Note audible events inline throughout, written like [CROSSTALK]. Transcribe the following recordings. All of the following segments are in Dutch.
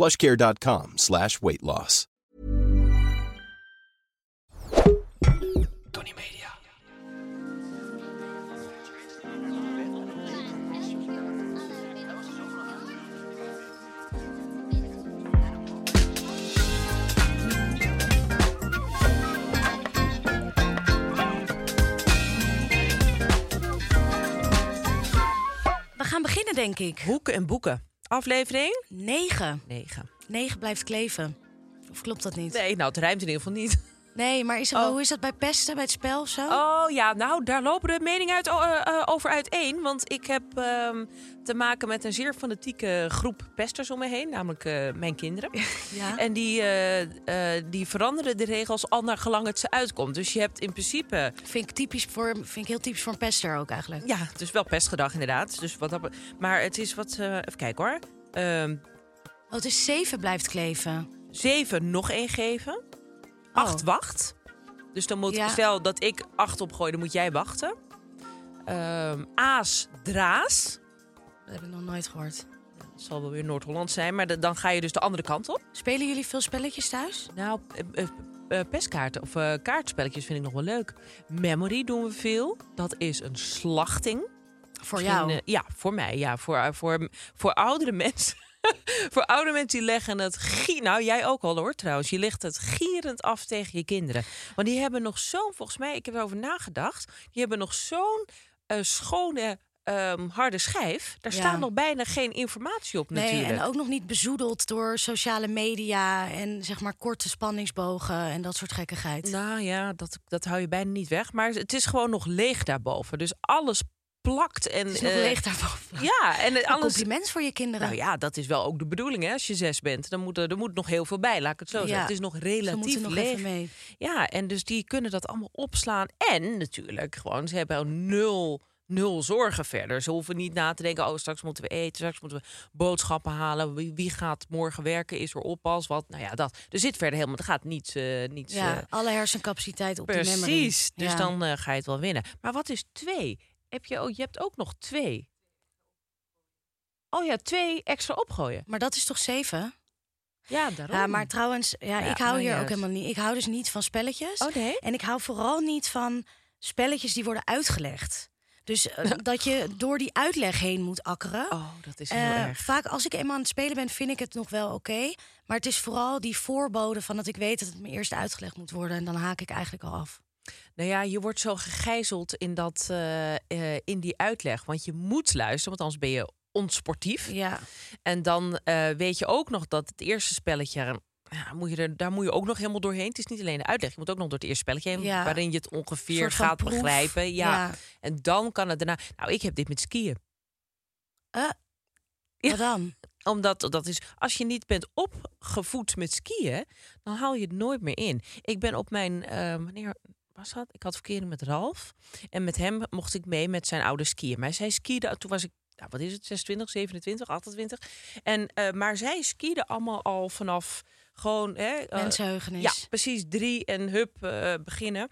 plushcare.com slash weight loss. Tony Media. We gaan beginnen, denk ik. Hoeken en boeken. Aflevering? 9. 9. 9 blijft kleven. Of klopt dat niet? Nee, nou, het rijmt in ieder geval niet. Nee, maar is er, Oh. hoe is dat bij pesten, bij het spel of zo? Oh ja, nou, daar lopen de meningen uit, eh, eh, over uiteen. Want ik heb ehm, te maken met een zeer fanatieke groep pesters om me heen. Namelijk eh, mijn kinderen. Ja. En die, eh, eh, die veranderen de regels al naar gelang het ze uitkomt. Dus je hebt in principe... Vind ik, typisch voor, vind ik heel typisch voor een pester ook eigenlijk. Ja, het is wel pestgedag inderdaad. Dus wat maar het is wat... eh, even kijken hoor. Ehm Oh, het is 7 blijft kleven. zeven nog één geven. Acht wacht. Dus dan moet Ja. stel dat ik acht opgooi, dan moet jij wachten. Ehm, aas, draas. Dat heb ik nog nooit gehoord. Dat zal wel weer Noord-Holland zijn, maar de- dan ga je dus de andere kant op. Spelen jullie veel spelletjes thuis? Nou, eh, eh, eh, pestkaarten of eh, kaartspelletjes vind ik nog wel leuk. Memory doen we veel. Dat is een slachting. Voor Misschien, jou? eh, ja, voor mij. Ja, voor, eh, voor, voor oudere [LAUGHS] mensen. [LAUGHS] voor oudere mensen die leggen het... gie- Nou, jij ook al hoor trouwens. Je legt het gierend af tegen je kinderen. Want die hebben nog zo'n... Volgens mij, ik heb erover nagedacht. Die hebben nog zo'n eh, schone... ehm, harde schijf. Daar Ja. staat nog bijna geen informatie op Nee, natuurlijk. en ook nog niet bezoedeld door sociale media en zeg maar korte spanningsbogen en dat soort gekkigheid. Nou ja, dat, dat hou je bijna niet weg. Maar het is gewoon nog leeg daarboven. Dus alles plakt. En, Het eh, leeg daarboven. Ja, en alles... compliment voor je kinderen. Nou ja, dat is wel ook de bedoeling hè. Als je zes bent, dan moet er, er moet nog heel veel bij. Laat ik het zo zeggen. Het is nog relatief nog leeg. mee. Ja, en dus die kunnen dat allemaal opslaan. En natuurlijk, gewoon, ze hebben al nul, nul zorgen verder. Ze hoeven niet na te denken, oh, straks moeten we eten, straks moeten we boodschappen halen. Wie, wie gaat morgen werken? Is er oppas? Wat? Nou ja, dat. Er zit verder helemaal, er gaat niets, eh niets Ja, eh, alle hersencapaciteit op de memory. Precies, dus Ja. dan ga je het wel winnen. Maar wat is twee? Heb je, oh, je hebt ook nog twee. Oh ja, twee extra opgooien. Maar dat is toch zeven? Ja, daarom. Ja, maar trouwens, ja, Ja, ik hou maar hier ook helemaal niet. Ik hou dus niet van spelletjes. Oh nee? En ik hou vooral niet van spelletjes die worden uitgelegd. Dus eh, [LAUGHS] dat je door die uitleg heen moet akkeren. Oh, dat is heel Eh, erg. vaak als ik eenmaal aan het spelen ben, vind ik het nog wel oké. Maar het is vooral die voorbode van dat ik weet dat het me eerst uitgelegd moet worden. En dan haak ik eigenlijk al af. Nou ja, je wordt zo gegijzeld in, dat, eh, eh, in die uitleg. Want je moet luisteren, want anders ben je onsportief. Ja, En dan eh, weet je ook nog dat het eerste spelletje... Ja, moet je er, daar moet je ook nog helemaal doorheen. Het is niet alleen de uitleg. Je moet ook nog door het eerste spelletje heen... Ja. waarin je het ongeveer gaat proef. begrijpen. Ja. Ja. En dan kan het daarna... Nou, ik heb dit met skiën. Ja. wat dan? Omdat dat is, als je niet bent opgevoed met skiën, dan haal je het nooit meer in. Ik ben op mijn, eh, wanneer was dat? Ik had verkering met Ralf. En met hem mocht ik mee met zijn oude skiën. Maar zij skiede, toen was ik, nou, wat is het, 26, 27, 28. En, eh, maar zij skieden allemaal al vanaf gewoon... Hè, eh, ja, precies. Drie en hup eh, beginnen.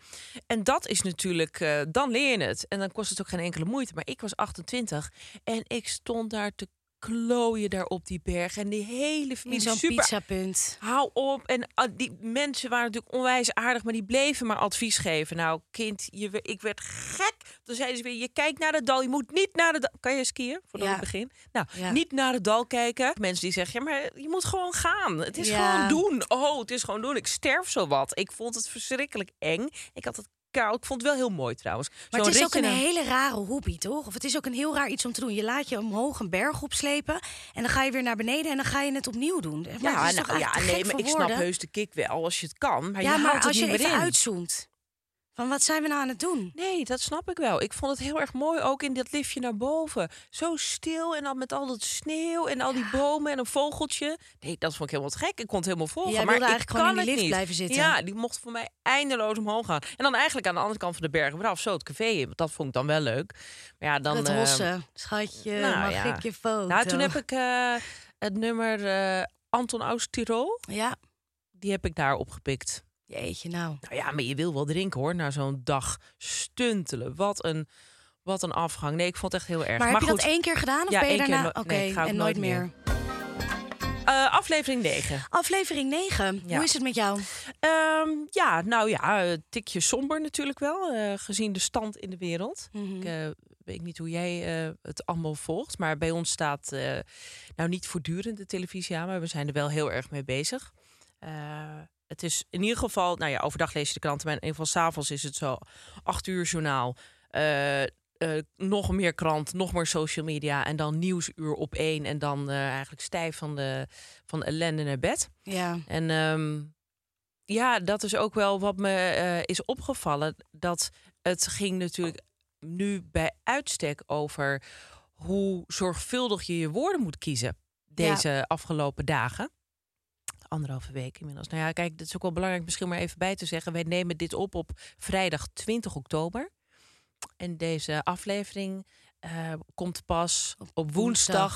En dat is natuurlijk, dan leer je het. En dan kost het ook geen enkele moeite. Maar ik was 28 en ik stond daar te klooien daar op die berg. En die hele familie zo'n super pizzapunt. Hou op. En ah, die mensen waren natuurlijk onwijs aardig, maar die bleven maar advies geven. Nou, kind, je, ik werd gek. Toen zeiden ze weer, je kijkt naar het dal, je moet niet naar de dal. Kan je skiën, voordat Ja. ik begin? Nou, Ja. niet naar het dal kijken. Mensen die zeggen, ja, maar je moet gewoon gaan. Het is Ja. gewoon doen. Oh, het is gewoon doen. Ik sterf zo wat. Ik vond het verschrikkelijk eng. Ik had het Ik vond het wel heel mooi trouwens. Maar het is ook een naar- hele rare hobby, toch? Of het is ook een heel raar iets om te doen. Je laat je omhoog een berg opslepen en dan ga je weer naar beneden en dan ga je het opnieuw doen. Maar Ja, nou, ja, nee, maar ik snap heus de kick wel als je het kan. Maar ja, je maar als je even in. uitzoomt. Van wat zijn we nou aan het doen? Nee, dat snap ik wel. Ik vond het heel erg mooi ook in dat liftje naar boven. Zo stil en dan met al dat sneeuw en al die bomen en een vogeltje. Nee, dat vond ik helemaal te gek. Ik kon het helemaal volgen. Jij maar ik eigenlijk gewoon kan in die lift niet. blijven zitten. Ja, die mocht voor mij eindeloos omhoog gaan. En dan eigenlijk aan de andere kant van de bergen eraf, zo het café in. Dat vond ik dan wel leuk. Maar ja, dan... het hossen. Schatje, nou mag ja. ik je foto? nou, toen heb ik eh, het nummer eh, Anton aus Tirol. Ja, Die heb ik daar opgepikt. Jeetje nou. Nou ja, maar je wil wel drinken hoor, na zo'n dag stuntelen. Wat een, wat een afgang. Nee, ik vond het echt heel erg. Maar, heb je dat één keer gedaan of Ja, ben je daarna... no- Oké, nee, en nooit nooit meer. meer. eh, aflevering 9. Aflevering 9. Ja. Hoe is het met jou? Ehm, ja, nou ja, een tikje somber natuurlijk wel, eh, gezien de stand in de wereld. Mhm. Ik eh, weet niet hoe jij eh, het allemaal volgt, maar bij ons staat eh, nou niet voortdurend de televisie aan, maar we zijn er wel heel erg mee bezig. Het is in ieder geval, nou ja, overdag lees je de kranten, maar in ieder geval s'avonds is het zo acht uur journaal. eh, eh, nog meer krant, nog meer social media en dan nieuwsuur op één en dan eh, eigenlijk stijf van de, van de ellende naar bed. Ja. En ehm, ja, dat is ook wel wat me is opgevallen. Dat het ging natuurlijk nu bij uitstek over hoe zorgvuldig je je woorden moet kiezen deze afgelopen dagen. Anderhalve week inmiddels. Nou ja, kijk, dat is ook wel belangrijk misschien maar even bij te zeggen. Wij nemen dit op op vrijdag 20 oktober. En deze aflevering eh, komt pas op, woensdag,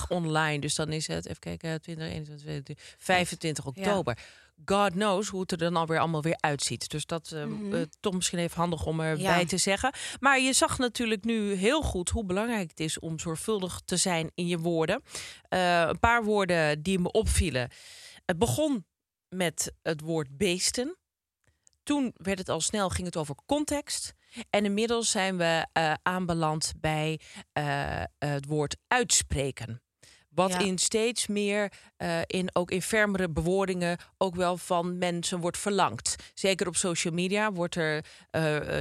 woensdag. online. Dus dan is het, even kijken, 20, 21, 22, 25 Ja. oktober. God knows hoe het er dan alweer allemaal weer uitziet. Dus dat eh, Mhm. eh, toch misschien even handig om erbij Ja. te zeggen. Maar je zag natuurlijk nu heel goed hoe belangrijk het is om zorgvuldig te zijn in je woorden. Eh, een paar woorden die me opvielen. Het begon met het woord beesten. Toen werd het al snel, ging het over context. En inmiddels zijn we eh, aanbeland bij eh, het woord uitspreken. Wat Ja. in steeds meer, eh, in, ook in fermere bewoordingen, ook wel van mensen wordt verlangd. Zeker op social media wordt er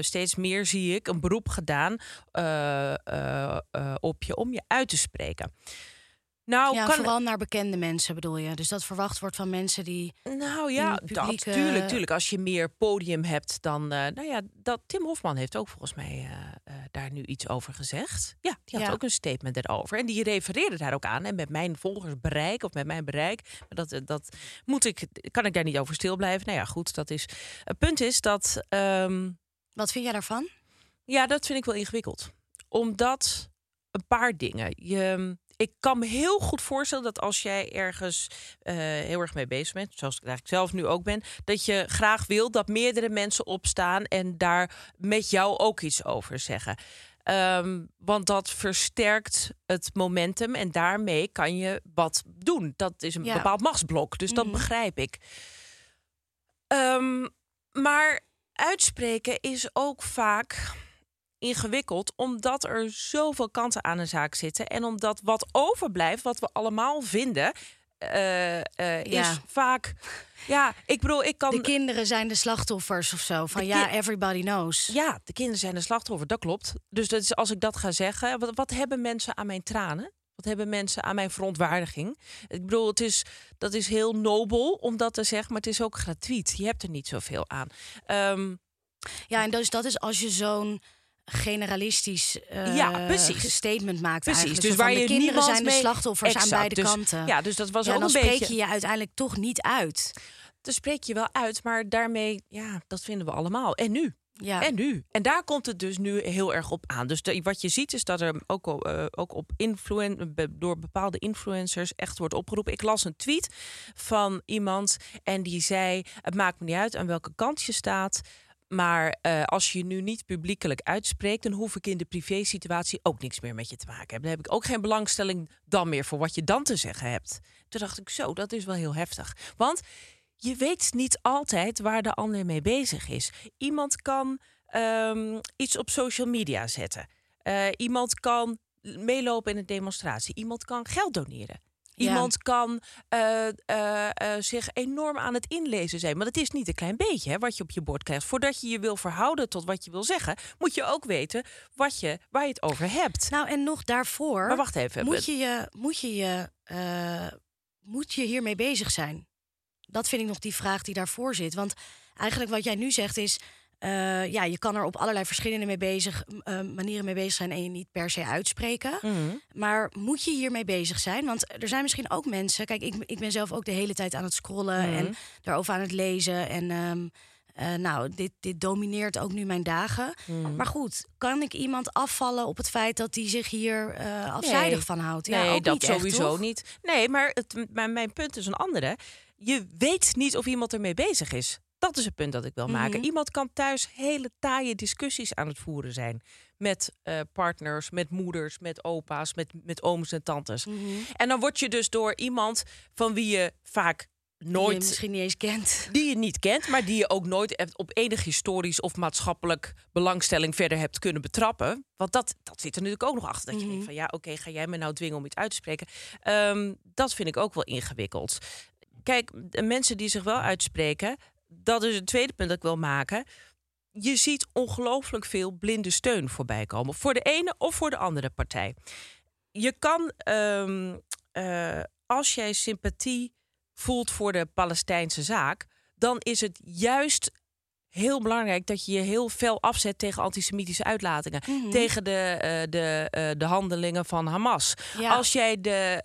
steeds meer, zie ik, een beroep gedaan op je om je uit te spreken. Nou, ja, kan, vooral naar bekende mensen bedoel je. Dus dat verwacht wordt van mensen die... Nou ja, de dat, tuurlijk, tuurlijk. Als je meer podium hebt dan... eh, nou ja, dat, Tim Hofman heeft ook volgens mij eh, eh, daar nu iets over gezegd. Ja, die had Ja. ook een statement erover. En die refereerde daar ook aan. En met mijn volgersbereik of met mijn bereik... maar Dat, dat moet ik, kan ik daar niet over stil blijven. Nou ja, goed, dat is... Het punt is dat... ehm, Wat vind jij daarvan? ja, dat vind ik wel ingewikkeld. Omdat een paar dingen. Je, ik kan me heel goed voorstellen dat als jij ergens eh, heel erg mee bezig bent, zoals ik eigenlijk zelf nu ook ben, dat je graag wil dat meerdere mensen opstaan en daar met jou ook iets over zeggen. Ehm, want dat versterkt het momentum en daarmee kan je wat doen. Dat is een Ja. bepaald machtsblok, dus dat Mhm. begrijp ik. Ehm, maar uitspreken is ook vaak ingewikkeld, omdat er zoveel kanten aan een zaak zitten. En omdat wat overblijft, wat we allemaal vinden, eh, eh, Ja. is vaak. Ja, ik bedoel, ik kan. De kinderen zijn de slachtoffers of zo. Van ja, everybody knows. Ja, de kinderen zijn de slachtoffer, dat klopt. Dus dat is, als ik dat ga zeggen, wat, wat hebben mensen aan mijn tranen? Wat hebben mensen aan mijn verontwaardiging? Ik bedoel, het is, dat is heel nobel om dat te zeggen, maar het is ook gratuit. Je hebt er niet zoveel aan. Ehm, Ja, en dus dat is als je zo'n generalistisch eh, Ja, precies. statement maakt. Precies, eigenlijk. dus waar de je kinderen niemand zijn de slachtoffers Exact, aan beide dus- kanten. Ja, dus dat was Ja, ook dan een spreek beetje. je je uiteindelijk toch niet uit. Dan spreek je wel uit, maar daarmee, ja, dat vinden we allemaal. En nu? Ja. En nu? En daar komt het dus nu heel erg op aan. Dus de- wat je ziet is dat er ook, op, eh, ook op influen, be- door bepaalde influencers echt wordt opgeroepen. Ik las een tweet van iemand en die zei: Het maakt me niet uit aan welke kant je staat. Maar eh, als je nu niet publiekelijk uitspreekt, dan hoef ik in de privésituatie ook niks meer met je te maken hebben. Dan heb ik ook geen belangstelling dan meer voor wat je dan te zeggen hebt. Toen dacht ik zo, dat is wel heel heftig. Want je weet niet altijd waar de ander mee bezig is. Iemand kan ehm, iets op social media zetten. Eh, iemand kan meelopen in een demonstratie. Iemand kan geld doneren. Iemand kan uh, uh, zich enorm aan het inlezen zijn. Maar dat is niet een klein beetje hè, wat je op je bord krijgt. Voordat je je wil verhouden tot wat je wil zeggen, moet je ook weten wat je, waar je het over hebt. Nou, en nog daarvoor. Maar wacht even. Moet je, je, moet, je, je, moet je hiermee bezig zijn? Dat vind ik nog die vraag die daarvoor zit. Want eigenlijk wat jij nu zegt is. Uh, ja, je kan er op allerlei verschillende mee bezig, uh, manieren mee bezig zijn en je niet per se uitspreken. Mm -hmm. Maar moet je hiermee bezig zijn? Want er zijn misschien ook mensen. Kijk, ik, ik ben zelf ook de hele tijd aan het scrollen Mhm. en daarover aan het lezen. En um, uh, nou, dit, dit domineert ook nu mijn dagen. Mhm. Maar goed, kan ik iemand afvallen op het feit dat hij zich hier uh, afzijdig nee. van houdt? Nee, ja, ook dat niet sowieso echt, niet. Nee, maar, het, maar mijn punt is een andere. Je weet niet of iemand ermee bezig is. Dat is het punt dat ik wil maken. Mhm. Mm -hmm. Iemand kan thuis hele taaie discussies aan het voeren zijn. Met uh, partners, met moeders, met opa's, met, met ooms en tantes. Mm -hmm. En dan word je dus door iemand van wie je vaak nooit. Die je misschien niet eens kent. Die je niet kent, maar die je ook nooit op enig historisch of maatschappelijk belangstelling verder hebt kunnen betrappen. Want dat, dat zit er natuurlijk ook nog achter. Dat je Mhm. denkt van ja, oké, okay, ga jij me nou dwingen om iets uit te spreken? Um, dat vind ik ook wel ingewikkeld. Kijk, mensen die zich wel uitspreken, dat is het tweede punt dat ik wil maken. Je ziet ongelooflijk veel blinde steun voorbij komen. Voor de ene of voor de andere partij. Je kan, um, uh, als jij sympathie voelt voor de Palestijnse zaak, dan is het juist heel belangrijk dat je je heel fel afzet tegen antisemitische uitlatingen. Mhm. Mm -hmm. Tegen de, uh, de, uh, de handelingen van Hamas. Ja. Als jij, de,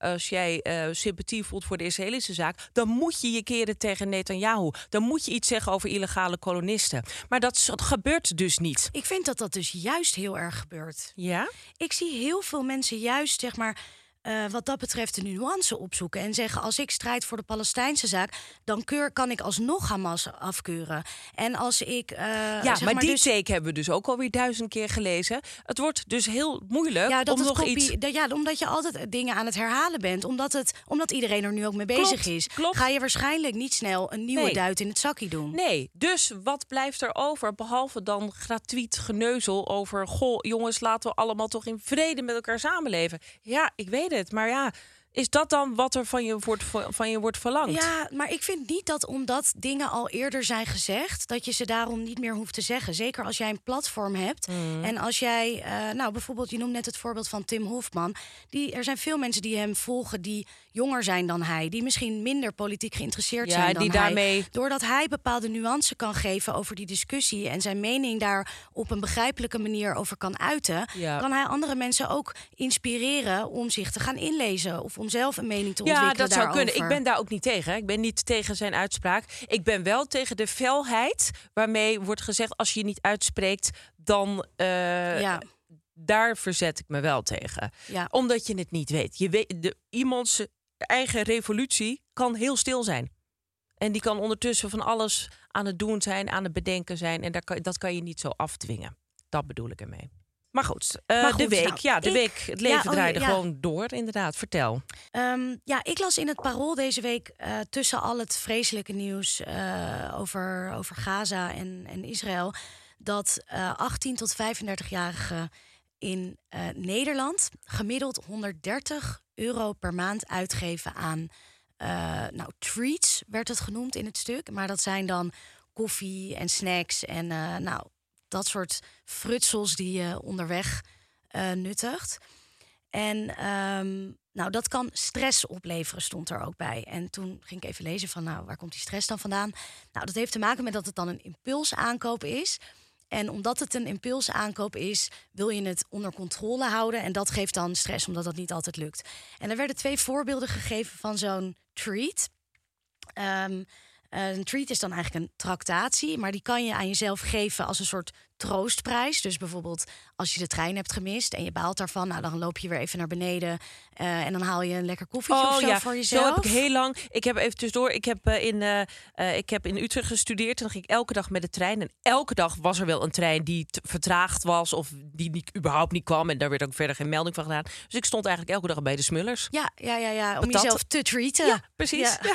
uh, als jij sympathie voelt voor de Israëlische zaak, dan moet je je keren tegen Netanyahu. Dan moet je iets zeggen over illegale kolonisten. Maar dat, dat gebeurt dus niet. Ik vind dat dat dus juist heel erg gebeurt. Ja? Ik zie heel veel mensen juist, zeg maar uh, wat dat betreft de nuance opzoeken. En zeggen, als ik strijd voor de Palestijnse zaak... dan keur, kan ik alsnog Hamas afkeuren. En als ik... Uh, ja, zeg maar, maar die dus... take hebben we dus ook alweer duizend keer gelezen. Het wordt dus heel moeilijk ja, dat om nog kopie, iets... Dat, ja, omdat je altijd dingen aan het herhalen bent. Omdat, het, omdat iedereen er nu ook mee bezig klopt, is. Klopt. Ga je waarschijnlijk niet snel een nieuwe nee. duit in het zakje doen. Nee, dus wat blijft er over? Behalve dan gratuit geneuzel over... goh, jongens, laten we allemaal toch in vrede met elkaar samenleven. Ja, ik weet het, maar ja... Is dat dan wat er van je wordt, van je wordt verlangd? Ja, maar ik vind niet dat omdat dingen al eerder zijn gezegd, dat je ze daarom niet meer hoeft te zeggen. Zeker als jij een platform hebt. Mm. En als jij, uh, nou bijvoorbeeld, je noemt net het voorbeeld van Tim Hofman. Die, er zijn veel mensen die hem volgen die jonger zijn dan hij. Die misschien minder politiek geïnteresseerd ja, zijn dan die hij. daarmee... Doordat hij bepaalde nuance kan geven over die discussie en zijn mening daar op een begrijpelijke manier over kan uiten, ja. kan hij andere mensen ook inspireren om zich te gaan inlezen of om zelf een mening te ja, ontwikkelen dat zou kunnen. Ik ben daar ook niet tegen. Ik ben niet tegen zijn uitspraak. Ik ben wel tegen de felheid waarmee wordt gezegd... als je je niet uitspreekt, dan... Uh, ja. Daar verzet ik me wel tegen. Ja. Omdat je het niet weet. Je weet de, iemands eigen revolutie kan heel stil zijn. En die kan ondertussen van alles aan het doen zijn, aan het bedenken zijn. En daar kan, dat kan je niet zo afdwingen. Dat bedoel ik ermee. Maar goed, uh, maar goed de week. nou, ja, de ik, week. Het leven ja, oh, draaide ja. gewoon door, inderdaad. Vertel. Um, ja, ik las in het Parool deze week uh, tussen al het vreselijke nieuws uh, over, over Gaza en, en Israël. Dat 18 tot 35-jarigen in Nederland gemiddeld 130 euro per maand uitgeven aan nou, treats, werd het genoemd in het stuk. Maar dat zijn dan koffie en snacks en nou, dat soort frutsels die je onderweg uh, nuttigt. En um, nou, dat kan stress opleveren, stond er ook bij. En toen ging ik even lezen van, nou, waar komt die stress dan vandaan? Nou, dat heeft te maken met dat het dan een impulsaankoop is. En omdat het een impulsaankoop is, wil je het onder controle houden. En dat geeft dan stress, omdat dat niet altijd lukt. En er werden twee voorbeelden gegeven van zo'n treat. Um, Eh, een treat is dan eigenlijk een tractatie, maar die kan je aan jezelf geven als een soort troostprijs. Dus bijvoorbeeld als je de trein hebt gemist en je baalt daarvan, nou dan loop je weer even naar beneden eh, en dan haal je een lekker koffietje of zo voor jezelf. Oh Zo heb ik heel lang. Ik heb even tussendoor. Ik heb, eh, in, eh, ik heb in Utrecht gestudeerd. En dan ging ik elke dag met de trein. En elke dag was er wel een trein die vertraagd was. Of die niet, überhaupt niet kwam. En daar werd ook verder geen melding van gedaan. Dus ik stond eigenlijk elke dag bij de Smullers. Ja, ja, ja, ja, om Patat. jezelf te treaten. Ja, precies. Ja. Ja.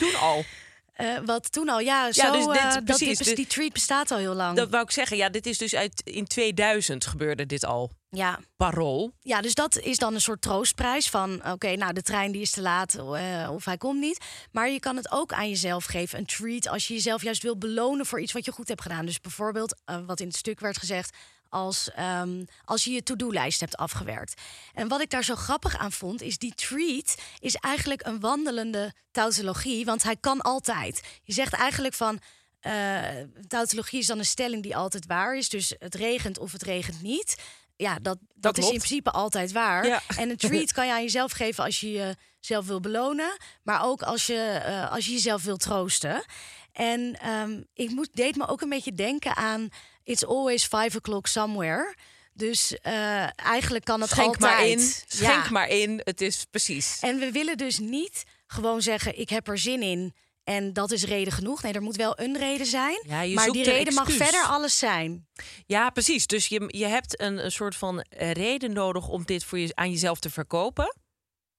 Toen al. Eh, wat toen al, ja, zo, Ja, dus dit- eh, dat, precies, dit- dus- die treat bestaat al heel lang. Dat wou ik zeggen. Ja, dit is dus uit in 2000 gebeurde dit al. ja. Parool. ja, dus dat is dan een soort troostprijs van... oké, nou, de trein die is te laat eh, of hij komt niet. Maar je kan het ook aan jezelf geven, een treat... als je jezelf juist wil belonen voor iets wat je goed hebt gedaan. Dus bijvoorbeeld, wat in het stuk werd gezegd... Als, ehm, als je je to-do-lijst hebt afgewerkt. En wat ik daar zo grappig aan vond, is die treat is eigenlijk een wandelende tautologie, want hij kan altijd. Je zegt eigenlijk van, eh tautologie is dan een stelling die altijd waar is. Dus het regent of het regent niet. Ja, dat, dat, is in principe altijd waar. Ja. En een treat [LAUGHS] kan je aan jezelf geven als je jezelf wil belonen. Maar ook als je, eh, als je jezelf wil troosten. En ehm, ik moet, deed me ook een beetje denken aan... It's always five o'clock somewhere. Dus eh, eigenlijk kan het Schenk altijd. maar in. Ja. Schenk maar in. Het is precies. En we willen dus niet gewoon zeggen: ik heb er zin in. En dat is reden genoeg. Nee, er moet wel een reden zijn. Ja, je maar die reden mag verder alles zijn. Ja, precies. Dus je, je hebt een, een soort van reden nodig om dit voor je, aan jezelf te verkopen.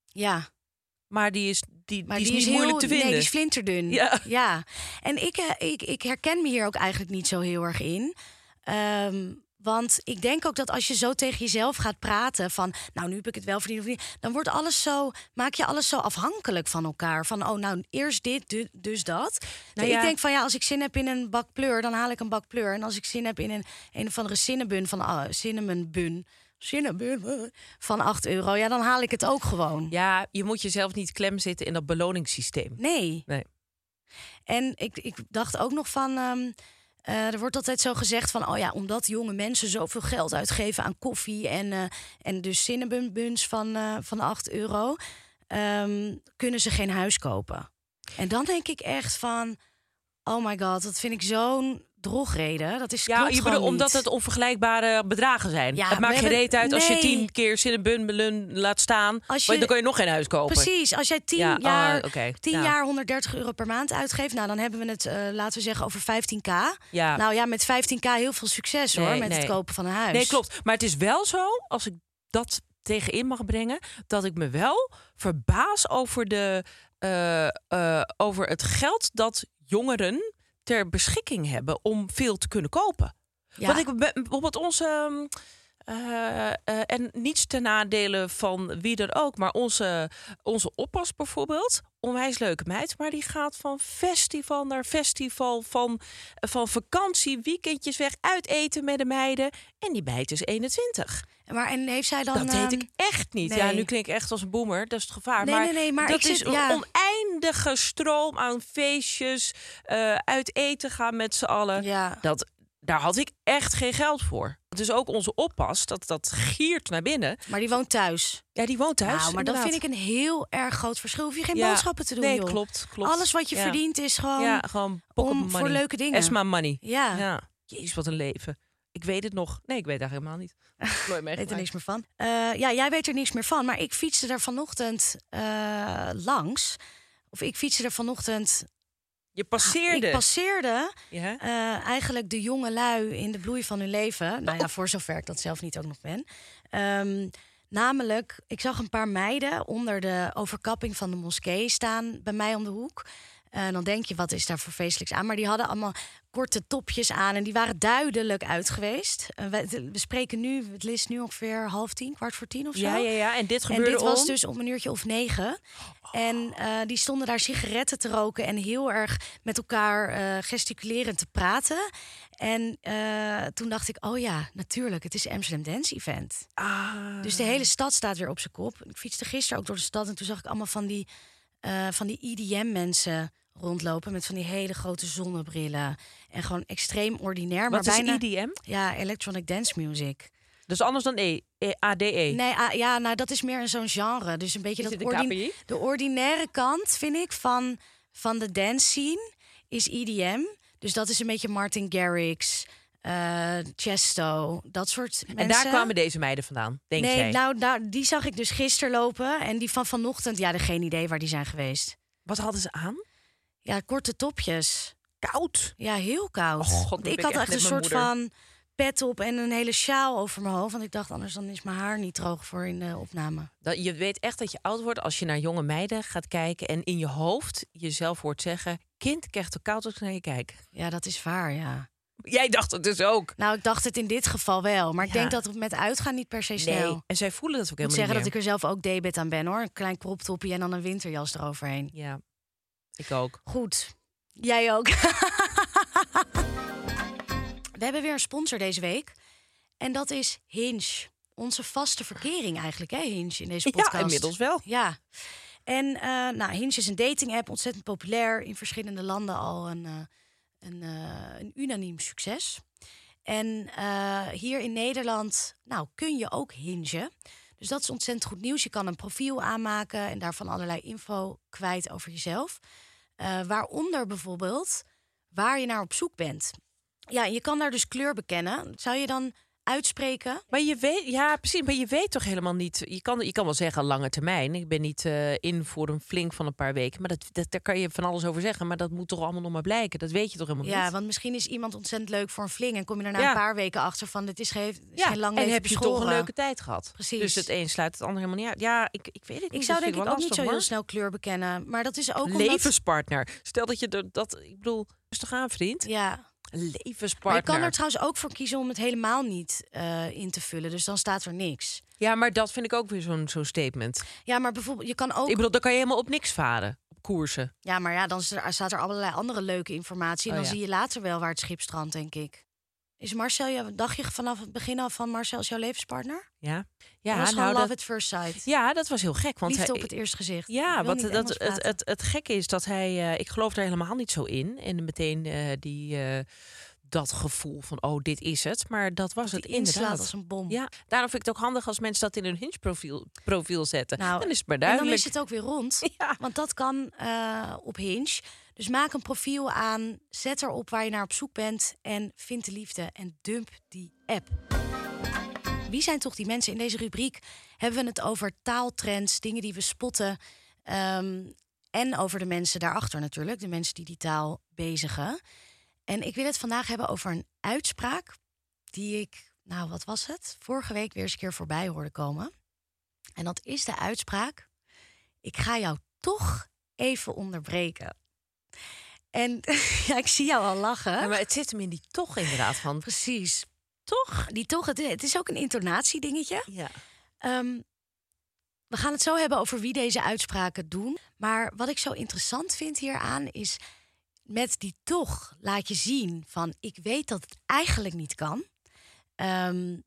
Ja, Maar die is, die, die die, is niet heel, moeilijk te vinden. Nee, die is flinterdun. Ja. ja. En ik, eh, ik, ik herken me hier ook eigenlijk niet zo heel erg in. Ehm, want ik denk ook dat als je zo tegen jezelf gaat praten van, nou nu heb ik het wel verdiend of niet, dan wordt alles zo, maak je alles zo afhankelijk van elkaar. Van, oh nou eerst dit, du- dus dat. Nou ik denk van ja, als ik zin heb in een bak pleur, dan haal ik een bak pleur. En als ik zin heb in een een of andere cinnabun van uh, cinnamon bun, cinnabun eh, van 8 euro, ja, dan haal ik het ook gewoon. Ja, je moet jezelf niet klem zitten in dat beloningssysteem. Nee. Nee. En ik, ik dacht ook nog van. ehm, eh, er wordt altijd zo gezegd van, oh ja, omdat jonge mensen zoveel geld uitgeven aan koffie en, eh, en dus cinnabonbuns van, eh, van 8 euro, ehm, kunnen ze geen huis kopen. En dan denk ik echt van, oh my god, dat vind ik zo'n drogreden. Dat is Ja, je bedoelt omdat het onvergelijkbare bedragen zijn. Ja, het maakt geen reet uit als je tien keer Cinnabon Belun laat staan. Als maar je- dan kan je nog geen huis kopen. Precies, als jij tien Ja, oh, jaar, oké, 10 ja. jaar 130 euro per maand uitgeeft, nou dan hebben we het, eh, laten we zeggen, over 15k. Ja. Nou ja, met 15k heel veel succes hoor, met nee. het kopen van een huis. Nee, klopt. Maar het is wel zo, als ik dat tegenin mag brengen, dat ik me wel verbaas over, de, eh, eh, over het geld dat jongeren ter beschikking hebben om veel te kunnen kopen. Ja. Want ik ben- bijvoorbeeld onze. Eh, eh, en niets ten nadele van wie dan ook, maar onze, onze oppas bijvoorbeeld, onwijs leuke meid, maar die gaat van festival naar festival, van, van vakantie, weekendjes weg, uit eten met de meiden. En die meid is 21. Maar en heeft zij dan... dat weet ehm, ik echt niet. nee. Ja, nu klink ik echt als een boomer, dat is het gevaar. Nee, maar, nee, nee, maar dat is zit- een ja. oneindige stroom aan feestjes, eh, uit eten gaan met z'n allen. Ja. Dat, daar had ik echt geen geld voor. Dus ook onze oppas, dat, dat giert naar binnen. Maar die woont thuis. Ja, die woont thuis. nou, maar dat vind ik een heel erg groot verschil. Hoef je geen Ja. boodschappen te doen, Nee, joh. klopt, klopt. Alles wat je Ja. verdient is gewoon... Ja, gewoon om- voor leuke dingen. Esma money. Ja. ja. Jezus, wat een leven. Ik weet het nog. Nee, ik weet eigenlijk helemaal niet. [LAUGHS] Ik weet er niks meer van. Eh, ja, jij weet er niks meer van. Maar ik fietste er vanochtend eh, langs. Of ik fietste er vanochtend... Je passeerde. Ik passeerde ja? eh, eigenlijk de jonge lui in de bloei van hun leven. Nou ja, voor zover ik dat zelf niet ook nog ben. Ehm, namelijk, ik zag een paar meiden onder de overkapping van de moskee staan bij mij om de hoek. En dan denk je, wat is daar voor feestelijks aan? Maar die hadden allemaal korte topjes aan en die waren duidelijk uit geweest. Eh, we, we spreken nu, het is nu ongeveer half tien, kwart voor tien of zo. Ja, ja, ja. En dit En gebeurde dit was dus om een uurtje of negen. En eh, die stonden daar sigaretten te roken en heel erg met elkaar eh, gesticulerend te praten. En eh, toen dacht ik, oh ja, natuurlijk, het is Amsterdam Dance Event. Ah. Dus de hele stad staat weer op zijn kop. Ik fietste gisteren ook door de stad en toen zag ik allemaal van die, eh, van die EDM-mensen rondlopen met van die hele grote zonnebrillen. En gewoon extreem ordinair. Wat maar is bijna, EDM? Ja, electronic dance music. Is anders dan E, e ADE. Nee, ja, nou dat is meer zo'n genre. Dus een beetje Is dat ordin- KPI? de ordinaire kant, vind ik, van, van de dance scene is EDM. Dus dat is een beetje Martin Garrix, eh Chesto, dat soort mensen. En daar kwamen deze meiden vandaan, denk nee, jij? nou, nou, die zag ik dus gisteren lopen. En die van vanochtend, ja, geen idee waar die zijn geweest. Wat hadden ze aan? Ja, korte topjes. Koud. Ja, heel koud. Oh, God, ik had echt echt een soort van pet op en een hele sjaal over mijn hoofd. Want ik dacht, anders dan is mijn haar niet droog voor in de opname. Dat, je weet echt dat je oud wordt als je naar jonge meiden gaat kijken... en in je hoofd jezelf hoort zeggen... kind, ik krijg het koud als ik naar je kijk. Ja, dat is waar, ja. Jij dacht het dus ook. Nou, ik dacht het in dit geval wel. Maar ik Ja. denk dat het met uitgaan niet per se snel. Nee, en zij voelen dat ook Ik moet helemaal zeggen dat ik er zelf ook debet aan ben hoor. Een klein kroptopje en dan een winterjas eroverheen. Ja, ik ook. Goed. Jij ook. [LAUGHS] We hebben weer een sponsor deze week. En dat is Hinge. Onze vaste verkering eigenlijk, hè, Hinge, in deze podcast. Ja, inmiddels wel. Ja. En eh nou, Hinge is een dating-app, ontzettend populair. In verschillende landen al een, eh, een, eh, een unaniem succes. En hier in Nederland nou, kun je ook hingen. Dus dat is ontzettend goed nieuws. Je kan een profiel aanmaken en daarvan allerlei info kwijt over jezelf. Eh, waaronder bijvoorbeeld waar je naar op zoek bent. Ja, je kan daar dus kleur bekennen. Zou je dan uitspreken? Maar je weet, ja, precies. Maar je weet toch helemaal niet. Je kan, je kan wel zeggen lange termijn. Ik ben niet eh, in voor een flink van een paar weken. Maar dat, dat, daar kan je van alles over zeggen. Maar dat moet toch allemaal nog maar blijken. Dat weet je toch helemaal Ja, niet. want misschien is iemand ontzettend leuk voor een fling... en kom je na Ja. een paar weken achter van... dit is geen, is ja, geen lang en heb je toch een leuke tijd gehad. Precies. Dus het een sluit het ander helemaal niet uit. Ja, ik, ik weet het niet. Ik zou denk ik ook niet zo heel snel kleur bekennen. Maar dat is ook omdat... Levenspartner. Stel dat je dat, ik bedoel, rustig aan, vriend. Ja, Een maar levenspartner. je kan er trouwens ook voor kiezen om het helemaal niet eh, in te vullen. Dus dan staat er niks. Ja, maar dat vind ik ook weer zo'n zo'n statement. Ja, maar bijvoorbeeld, je kan ook... Ik bedoel, dan kan je helemaal op niks varen. Op koersen. Ja, maar ja, dan staat er allerlei andere leuke informatie. En Oh, dan ja. zie je later wel waar het schip strandt, denk ik. Is Marcel, jou- dacht je vanaf het begin af van Marcel is jouw levenspartner? Ja, Ja, was nou, love dat, at first sight. ja, dat was heel gek. Want Liefde hij, op het eerste gezicht. Ja, wat dat, het, het, het gekke is dat hij, eh, ik geloof daar helemaal niet zo in. En meteen eh, die, eh, dat gevoel van, oh, dit is het. Maar dat was het inderdaad. als een bom. Ja, daarom vind ik het ook handig als mensen dat in hun Hinge-profiel profiel zetten. Nou, dan is het maar En dan duidelijk. is het ook weer rond. [LAUGHS] Ja. Want dat kan op Hinge. Dus maak een profiel aan, zet erop waar je naar op zoek bent en vind de liefde en dump die app. Wie zijn toch die mensen in deze rubriek? Hebben we het over taaltrends, dingen die we spotten ehm, en over de mensen daarachter natuurlijk, de mensen die die taal bezigen. En ik wil het vandaag hebben over een uitspraak die ik, nou wat was het, vorige week weer eens een keer voorbij hoorde komen. En dat is de uitspraak: ik ga jou toch even onderbreken. En [LAUGHS] ja, ik zie jou al lachen. Ja, maar het zit hem in die toch inderdaad van. Precies. Toch? Die toch, het, het is ook een intonatiedingetje. Ja. Ehm, we gaan het zo hebben over wie deze uitspraken doen. Maar wat ik zo interessant vind hieraan is... met die toch laat je zien van... ik weet dat het eigenlijk niet kan. Ehm,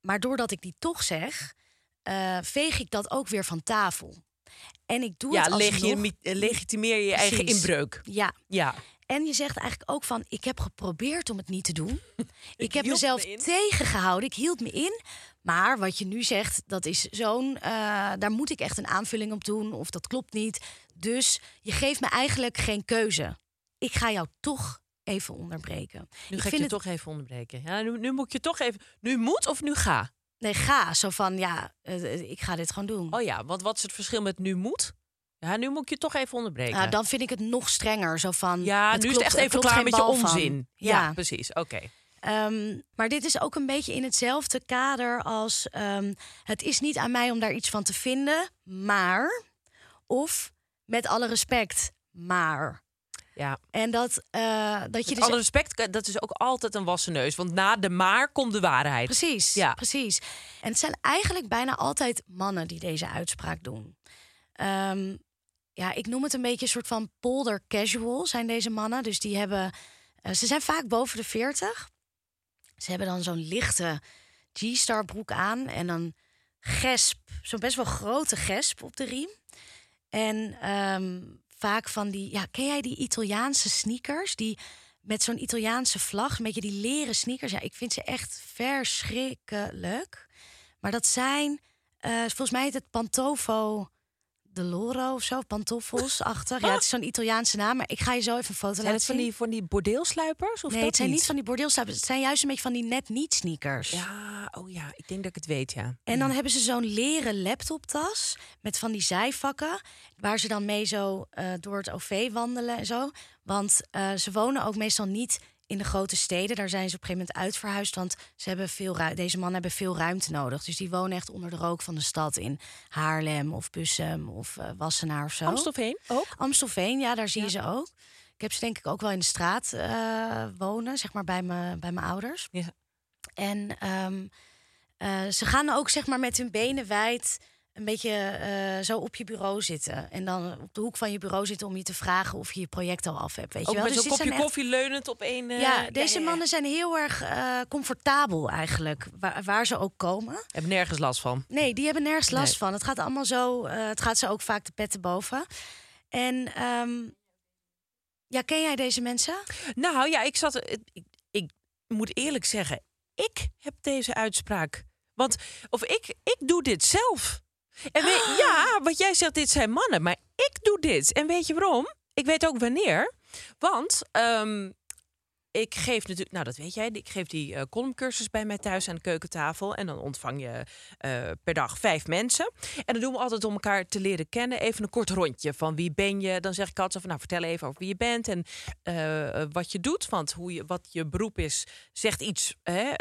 maar doordat ik die toch zeg... eh, veeg ik dat ook weer van tafel. En ik doe Ja, het je, alsnog- mi- eh, legitimeer je eigen Precies. inbreuk. Ja, Ja. en je zegt eigenlijk ook van, ik heb geprobeerd om het niet te doen. [LAUGHS] ik heb mezelf me tegengehouden, ik hield me in. Maar wat je nu zegt, dat is zo'n, eh, daar moet ik echt een aanvulling op doen. Of dat klopt niet. Dus je geeft me eigenlijk geen keuze. Ik ga jou toch even onderbreken. Nu ik ga ik je het, toch even onderbreken. Ja, nu, nu moet ik je toch even. Nu moet of nu ga? Nee, ga. Zo van, ja, eh, ik ga dit gewoon doen. Oh ja, want wat is het verschil met nu moet? Ja, nu moet ik je toch even onderbreken. Nou, dan vind ik het nog strenger. Zo van, ja, het nu is klopt- het echt even klaar met je onzin. Ja, ja. precies. Oké. Ehm, maar dit is ook een beetje in hetzelfde kader als... ehm, het is niet aan mij om daar iets van te vinden, maar... Of, met alle respect, maar. Ja. En dat, eh, dat je Met dus alle respect, dat is ook altijd een wassen neus. Want na de maar komt de waarheid. Precies, Ja. precies. En het zijn eigenlijk bijna altijd mannen die deze uitspraak doen. Ehm, ja, ik noem het een beetje een soort van polder casual zijn deze mannen. Dus die hebben, eh, ze zijn vaak boven de 40. Ze hebben dan zo'n lichte G-star broek aan en dan gesp, zo'n best wel grote gesp op de riem. En ehm, van die, ja, ken jij die Italiaanse sneakers? Die met zo'n Italiaanse vlag, een beetje die leren sneakers. Ja, ik vind ze echt verschrikkelijk. Maar dat zijn, eh, volgens mij het Pantofo de Loro of zo, pantoffels-achtig. [LAUGHS] Ja, het is zo'n Italiaanse naam, maar ik ga je zo even een foto Zijn laten het van zien. die, van die bordeelsluipers? Of nee, dat het zijn niet van die bordeelsluipers. Het zijn juist een beetje van die net niet sneakers. Ja, oh ja, ik denk dat ik het weet, ja. En dan hebben ze zo'n leren laptoptas met van die zijvakken, waar ze dan mee zo eh, door het OV wandelen en zo. Want eh, ze wonen ook meestal niet in de grote steden. Daar zijn ze op een gegeven moment uitverhuisd, want ze hebben veel deze mannen hebben veel ruimte nodig. Dus die wonen echt onder de rook van de stad in Haarlem of Bussum of eh, Wassenaar of zo. Amstelveen ook? Amstelveen, ja, daar zie je ze ook. Ik heb ze denk ik ook wel in de straat eh, wonen, zeg maar bij, me, bij mijn ouders. Ja. En ehm, eh, ze gaan ook zeg maar met hun benen wijd een beetje eh, zo op je bureau zitten. En dan op de hoek van je bureau zitten om je te vragen of je je project al af hebt. Weet Ook je wel? met Dus zo'n dit kopje echt- koffie leunend op één... eh, ja, deze ja, ja. mannen zijn heel erg eh, comfortabel eigenlijk, waar, waar ze ook komen. Hebben nergens last van. Nee, die hebben nergens last Nee. van. Het gaat allemaal zo. eh, het gaat ze ook vaak de petten boven. En ehm, ja, ken jij deze mensen? Nou ja, ik zat. Ik, ik moet eerlijk zeggen, ik heb deze uitspraak. Want, of ik, ik doe dit zelf. En ja, wat jij zegt, dit zijn mannen, maar ik doe dit. En weet je waarom? Ik weet ook wanneer. Want ehm, ik geef natuurlijk, nou dat weet jij, ik geef die eh columncursus bij mij thuis aan de keukentafel. En dan ontvang je eh, per dag vijf mensen. En dan doen we altijd om elkaar te leren kennen even een kort rondje van wie ben je. Dan zeg ik altijd van, nou vertel even over wie je bent en eh, wat je doet. Want hoe je, wat je beroep is, zegt iets hè,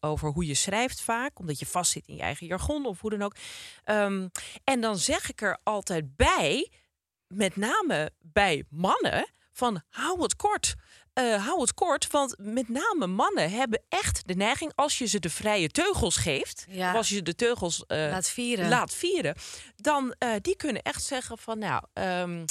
over hoe je schrijft vaak. Omdat je vastzit in je eigen jargon of hoe dan ook. Ehm, en dan zeg ik er altijd bij, met name bij mannen, van hou het kort. Eh, hou het kort, want met name mannen hebben echt de neiging... als je ze de vrije teugels geeft... Ja. of als je de teugels eh, Laat vieren. laat vieren... dan uh, die kunnen echt zeggen van... nou, um,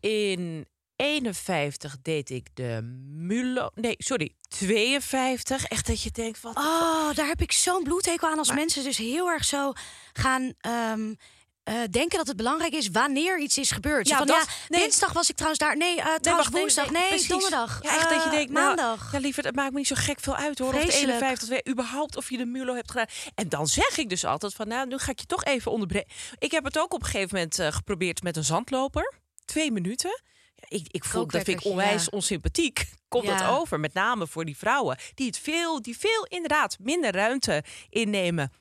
in 51 deed ik de Mulo... Nee, sorry, 52. Echt dat je denkt van... Oh, daar heb ik zo'n bloedhekel aan als maar, mensen dus heel erg zo gaan... Um, uh, denken dat het belangrijk is wanneer iets is gebeurd. Ja, van, dat, ja nee. dinsdag was ik trouwens daar. Nee, uh, trouwens nee, woensdag. Nee, donderdag. Ja, echt dat je uh, denkt, maandag. Ja, liever, het maakt me niet zo gek veel uit hoor. Of de 51 weer überhaupt of je de Mulo hebt gedaan. En dan zeg ik dus altijd van, nou, nu ga ik je toch even onderbreken. Ik heb het ook op een gegeven moment geprobeerd met een zandloper. Twee minuten. Ik, ik voel dat vind ik onwijs [LAUGHS] ja. onsympathiek. Komt ja. dat over? Met name voor die vrouwen die het veel, die veel inderdaad minder ruimte innemen.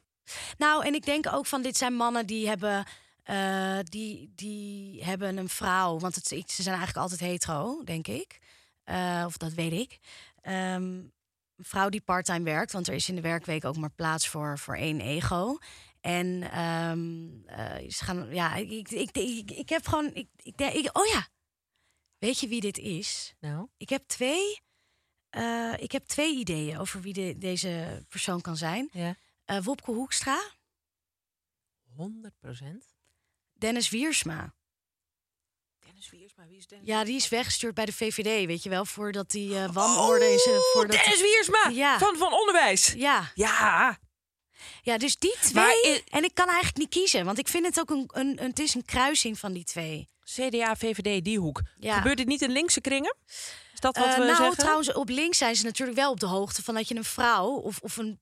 Nou, en ik denk ook van dit zijn mannen die hebben. Uh, die, die hebben een vrouw, want het, ze zijn eigenlijk altijd hetero, denk ik. Uh, of dat weet ik. Um, een vrouw die parttime werkt, want er is in de werkweek ook maar plaats voor, voor één ego. En um, uh, ze gaan, ja, ik, ik, ik, ik, heb gewoon, ik, ik, ik, oh ja, weet je wie dit is? Nou, ik heb twee, ik heb twee ideeën over wie de, deze persoon kan zijn. Ja. Uh, Wopke Hoekstra. 100 procent. Dennis Wiersma. Dennis Wiersma, wie is Dennis? Ja, die is weggestuurd bij de VVD, weet je wel, voordat die uh, wanorde oh, is. Voordat Dennis Wiersma ja. van, van onderwijs. Ja. Ja. Ja, dus die twee. En ik kan eigenlijk niet kiezen, want ik vind het ook een, een, een, het is een kruising van die twee. CDA, VVD, die hoek. Ja. Gebeurt dit niet in linkse kringen? Is dat wat uh, we nou, zeggen? trouwens, op links zijn ze natuurlijk wel op de hoogte van dat je een vrouw of, of een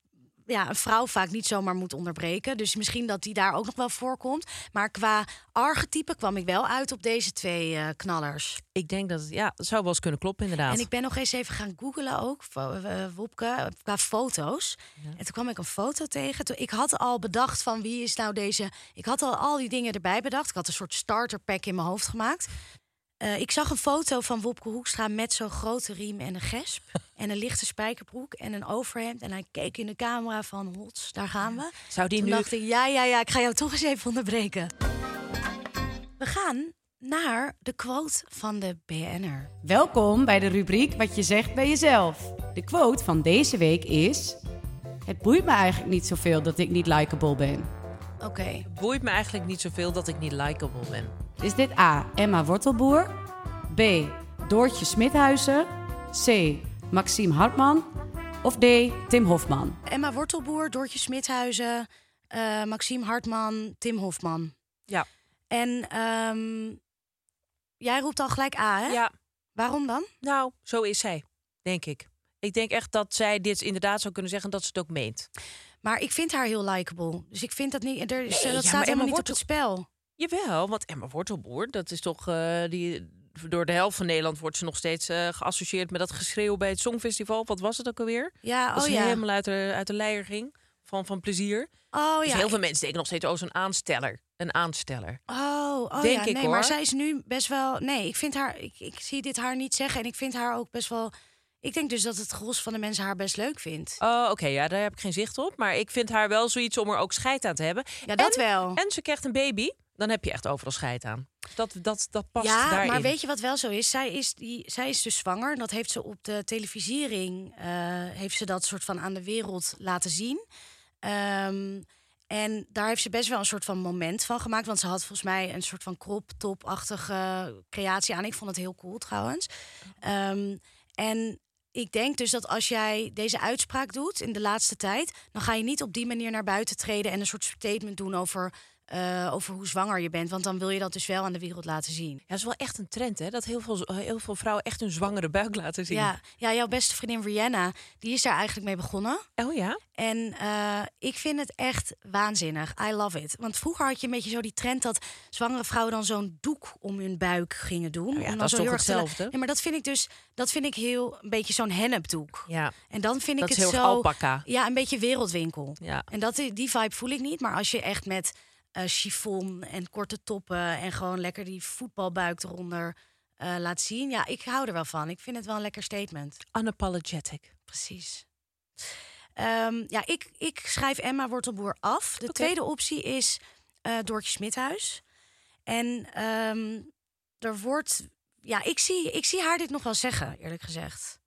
ja, een vrouw vaak niet zomaar moet onderbreken. Dus misschien dat die daar ook nog wel voorkomt. Maar qua archetype kwam ik wel uit op deze twee uh, knallers. Ik denk dat het, ja, het zou wel eens kunnen kloppen, inderdaad. En ik ben nog eens even gaan googlen ook, uh, Wopke, qua foto's. Ja. En toen kwam ik een foto tegen. Toen, ik had al bedacht van wie is nou deze... Ik had al al die dingen erbij bedacht. Ik had een soort starter pack in mijn hoofd gemaakt. Uh, ik zag een foto van Wopke Hoekstra met zo'n grote riem en een gesp. [LAUGHS] en een lichte spijkerbroek en een overhemd. En hij keek in de camera van, hots, daar gaan we. Zou die Toen nu... dacht ik, ja, ja, ja, ik ga jou toch eens even onderbreken. We gaan naar de quote van de BN'er. Welkom bij de rubriek Wat je zegt bij jezelf. De quote van deze week is... Het boeit me eigenlijk niet zoveel dat ik niet likable ben. Oké. Boeit me eigenlijk niet zoveel dat ik niet likable ben. Is dit A. Emma Wortelboer? B. Doortje Smithuizen? C. Maxime Hartman? Of D. Tim Hofman? Emma Wortelboer, Doortje Smithuizen, eh, Maxime Hartman, Tim Hofman. Ja. En ehm, jij roept al gelijk A, hè? Ja, Waarom dan? nou, zo is zij, denk ik. Ik denk echt dat zij dit inderdaad zou kunnen zeggen en dat ze het ook meent. Maar ik vind haar heel likable. Dus ik vind dat niet. Er, Nee, dat ja, staat Emma helemaal niet op het spel. Jawel, want Emma Wortelboer, dat is toch eh, die. Door de helft van Nederland wordt ze nog steeds eh, geassocieerd met dat geschreeuw bij het Songfestival. Wat was het ook alweer? Ja, Dat oh ze ja. helemaal uit de, uit de leier ging van, van plezier. Oh dus ja. heel veel mensen denken nog steeds, oh, zo'n aansteller. Een aansteller. Oh, oh Denk ja, ik, nee, hoor. maar zij is nu best wel. Nee, ik vind haar. Ik, ik zie dit haar niet zeggen en ik vind haar ook best wel. Ik denk dus dat het gros van de mensen haar best leuk vindt. Oh, oké, ja, daar heb ik geen zicht op. Maar ik vind haar wel zoiets om er ook scheid aan te hebben. Ja, dat en, wel. En ze krijgt een baby, dan heb je echt overal scheid aan. Dat, dat, dat past ja, daarin. maar weet je wat wel zo is? Zij is, die, zij is dus zwanger. Dat heeft ze op de televisiering eh, heeft ze dat soort van aan de wereld laten zien. Ehm, en daar heeft ze best wel een soort van moment van gemaakt. Want ze had volgens mij een soort van crop top-achtige creatie aan. Ik vond het heel cool trouwens. Ehm, en ik denk dus dat als jij deze uitspraak doet in de laatste tijd, dan ga je niet op die manier naar buiten treden en een soort statement doen over, eh, over hoe zwanger je bent. Want dan wil je dat dus wel aan de wereld laten zien. Ja, dat is wel echt een trend, hè? Dat heel veel, heel veel vrouwen echt hun zwangere buik laten zien. Ja, ja, jouw beste vriendin Rihanna, die is daar eigenlijk mee begonnen. Oh ja? En eh, ik vind het echt waanzinnig. I love it. Want vroeger had je een beetje zo die trend dat zwangere vrouwen dan zo'n doek om hun buik gingen doen. Oh ja, dan dat is toch hetzelfde? Ja, maar dat vind ik dus, dat vind ik heel een beetje zo'n hennepdoek. Ja. En dan vind Dat ik is het heel zo. alpaca. Ja, een beetje wereldwinkel. Ja. En dat, die vibe voel ik niet. Maar als je echt met eh chiffon en korte toppen en gewoon lekker die voetbalbuik eronder eh, laat zien. Ja, ik hou er wel van. Ik vind het wel een lekker statement. Unapologetic. Precies. Ehm, ja, ik, ik schrijf Emma Wortelboer af. De tweede optie is eh Doortje Smithuis. En ehm, er wordt... Ja, ik zie, ik zie haar dit nog wel zeggen, eerlijk gezegd.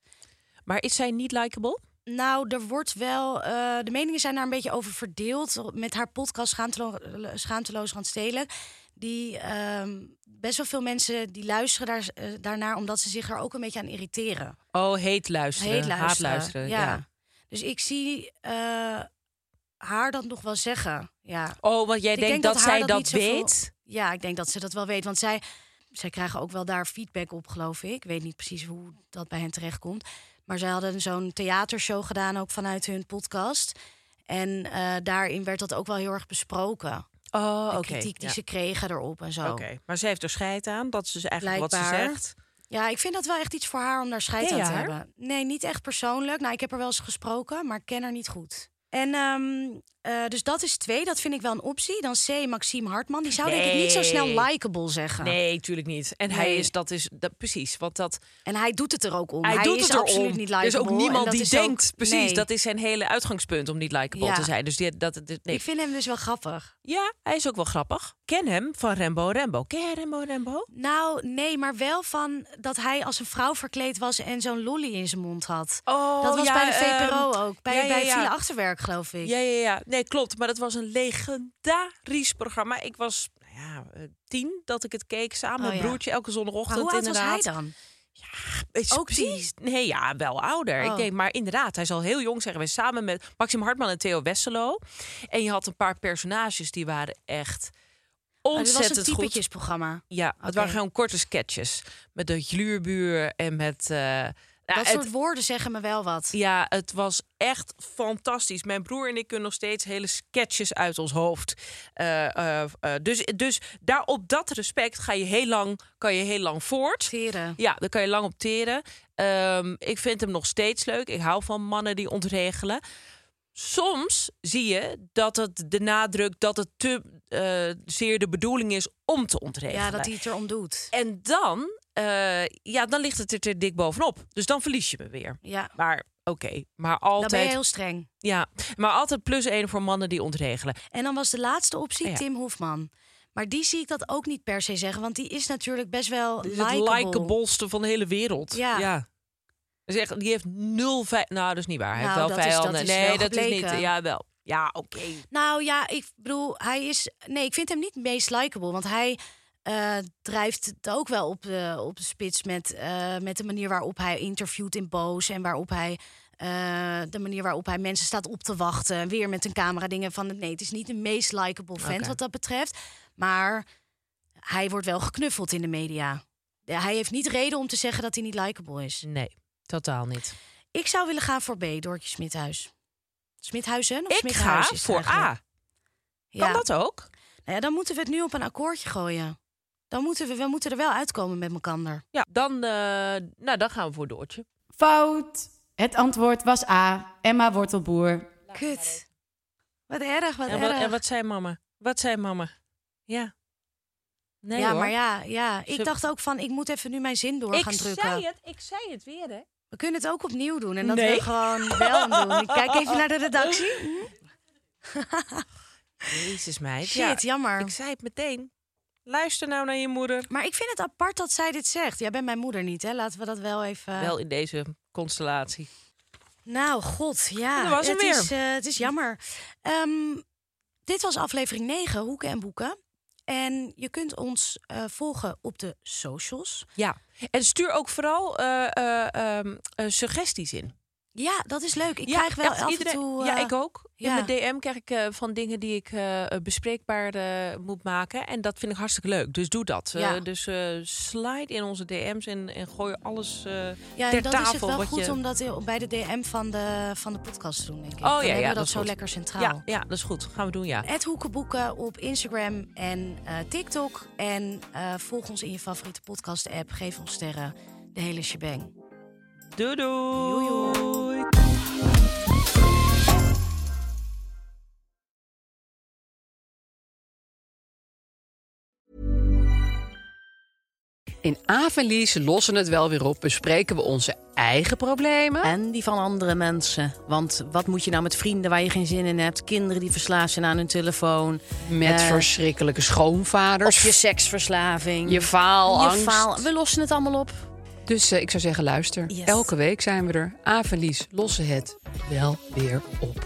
Maar is zij niet likable? Nou, er wordt wel. eh, de meningen zijn daar een beetje over verdeeld. Met haar podcast Schaamtelo Schaamteloos Randstedelijk. Die ehm, best wel veel mensen die luisteren daar, eh, daarnaar, omdat ze zich er ook een beetje aan irriteren. Oh, heet luisteren. Heet Haat luisteren. luisteren. ja. Ja. Dus ik zie eh, haar dat nog wel zeggen. Ja. Oh, want jij Ik denkt denk dat, zij dat weet? ja, ik denk dat ze dat wel weet. Want zij, zij krijgen ook wel daar feedback op, geloof ik. Ik weet niet precies hoe dat bij hen terechtkomt. Maar zij hadden zo'n theatershow gedaan, ook vanuit hun podcast. En eh, daarin werd dat ook wel heel erg besproken. Oh, oké. kritiek die ja. ze kregen erop en zo. Oké, maar ze heeft er scheid aan. Dat is dus eigenlijk wat ze zegt. Ja, ik vind dat wel echt iets voor haar om daar scheid aan te haar? hebben. Nee, niet echt persoonlijk. Nou, ik heb er wel eens gesproken, maar ik ken haar niet goed. En ehm, eh, dus dat is twee. Dat vind ik wel een optie. Dan C, Maxime Hartman. Die zou denk ik niet zo snel likable zeggen. Nee, tuurlijk niet. En hij is, dat is, dat, precies, want dat... En hij doet het er ook om. Hij, doet is het erom. absoluut niet er likable. is ook niemand dat die ook- denkt, precies, Nee. dat is zijn hele uitgangspunt om niet likable Ja. te zijn. Dus die, dat, dat, nee. Ik vind hem dus wel grappig. Ja, hij is ook wel grappig. Ken hem van Rembo Rembo. Ken jij Rembo Rembo? Nou, nee, maar wel van dat hij als een vrouw verkleed was en zo'n lolly in zijn mond had. Oh, dat was ja, bij de VPRO ehm, ook. Bij, ja, bij. File Achterwerk, geloof ik. Ja, ja, ja. Nee, klopt. Maar dat was een legendarisch programma. Ik was nou ja, eh, tien dat ik het keek samen Oh, met ja. broertje elke maar zondagochtend hoe oud inderdaad. was hij dan? Is Ook precies- Nee, ja, wel ouder. Oh. Ik denk, maar inderdaad, hij zal heel jong zeggen. We samen met Maxim Hartman en Theo Wesselo. En je had een paar personages die waren echt Oh, dit was ontzettend een goed. typetjesprogramma. Ja, het waren gewoon korte sketches. Met de gluurbuur en met... eh, Dat het- soort woorden zeggen me wel wat. ja, het was echt fantastisch. Mijn broer en ik kunnen nog steeds hele sketches uit ons hoofd. Eh, eh, eh, dus, dus daar op dat respect ga je heel lang, kan je heel lang voort. Teren. Ja, daar kan je lang op teren. Ehm, ik vind hem nog steeds leuk. Ik hou van mannen die ontregelen. Soms zie je dat het de nadruk dat het te zeer de bedoeling is om te ontregelen. Ja, dat hij het erom doet. En dan, eh, ja, dan ligt het er te dik bovenop. Dus dan verlies je me weer. Ja, Maar oké, maar dan ben je altijd, heel streng. ja, maar altijd plus één voor mannen die ontregelen. En dan was de laatste optie Ja. Tim Hofman. Maar die zie ik dat ook niet per se zeggen. Want die is natuurlijk best wel is het likeableste van de hele wereld. Ja. ja. Echt, die heeft nul vijand. Nou, dat is niet waar. Hij Nou, heeft wel dat is- dat vijanden. nee, dat is niet. Ja, wel. Ja, oké. Nou ja, ik bedoel, hij is. Nee, ik vind hem niet meest likable. Want hij eh, drijft het ook wel op de, op de spits met, eh, met de manier waarop hij interviewt in Boos. En waarop hij. eh, de manier waarop hij mensen staat op te wachten. Weer met een camera dingen van. Nee, het is niet de meest likable vent wat dat betreft. Maar hij wordt wel geknuffeld in de media. Hij heeft niet reden om te zeggen dat hij niet likable is. Nee, totaal niet. Ik zou willen gaan voor B, Doortje Smithuis. Smithuizen? Of Ik ga Smithuis voor? A. Kan Ja. dat ook? Nou ja, dan moeten we het nu op een akkoordje gooien. Dan moeten we, we moeten er wel uitkomen met elkaar. Ja, dan, eh, nou, dan gaan we voor Doortje. Fout. Het antwoord was A. Emma Wortelboer. Kut. Wat erg, wat En wat, erg. en wat zei mama? Wat zei mama? Ja. Nee ja, hoor. maar ja, ja. ik Ze- dacht ook van, ik moet even nu mijn zin door ik gaan drukken. zei het, ik zei het weer, hè? We kunnen het ook opnieuw doen en dat Nee. we gewoon wel [LAUGHS] doen. Ik kijk even naar de redactie. [LAUGHS] Jezus meid. Shit, ja, jammer. Ik zei het meteen. Luister nou naar je moeder. Maar ik vind het apart dat zij dit zegt. Jij bent mijn moeder niet, hè? Laten we dat wel even... Wel in deze constellatie. Nou, god, ja. Dat was het, weer. Is, eh, het is jammer. Ehm, dit was aflevering 9, Hoeken en Boeken. En je kunt ons eh, volgen op de socials. Ja. En stuur ook vooral eh, eh, ehm, eh, suggesties in. Ja, dat is leuk. Ik Ja, krijg wel echt, af iedereen- en toe... Ja, eh, ik ook. In mijn DM krijg ik eh, van dingen die ik eh, bespreekbaar moet maken. En dat vind ik hartstikke leuk. Dus doe dat. Ja. Dus slide in onze DM's en, en gooi alles Ja, ter dat tafel. is het wel goed je... om dat bij de DM van de, van de podcast te doen, denk ik. Oh, Dan ja, hebben we dat zo goed. lekker centraal. Ja, dat is goed. Gaan we doen, ja. Het Hoekenboeken op Instagram en TikTok. En volg ons in je favoriete podcast-app. Geef ons sterren. De hele shebang. Doei doei. Doei, In Averlies lossen het wel weer op, bespreken we onze eigen problemen. En die van andere mensen. Want wat moet je nou met vrienden waar je geen zin in hebt? Kinderen die verslaafd zijn aan hun telefoon. Met Eh, verschrikkelijke schoonvaders. Of je seksverslaving. je faalangst. Je faal. We lossen het allemaal op. Dus eh, ik zou zeggen, luister. Yes. Elke week zijn we er. Averlies lossen het wel weer op.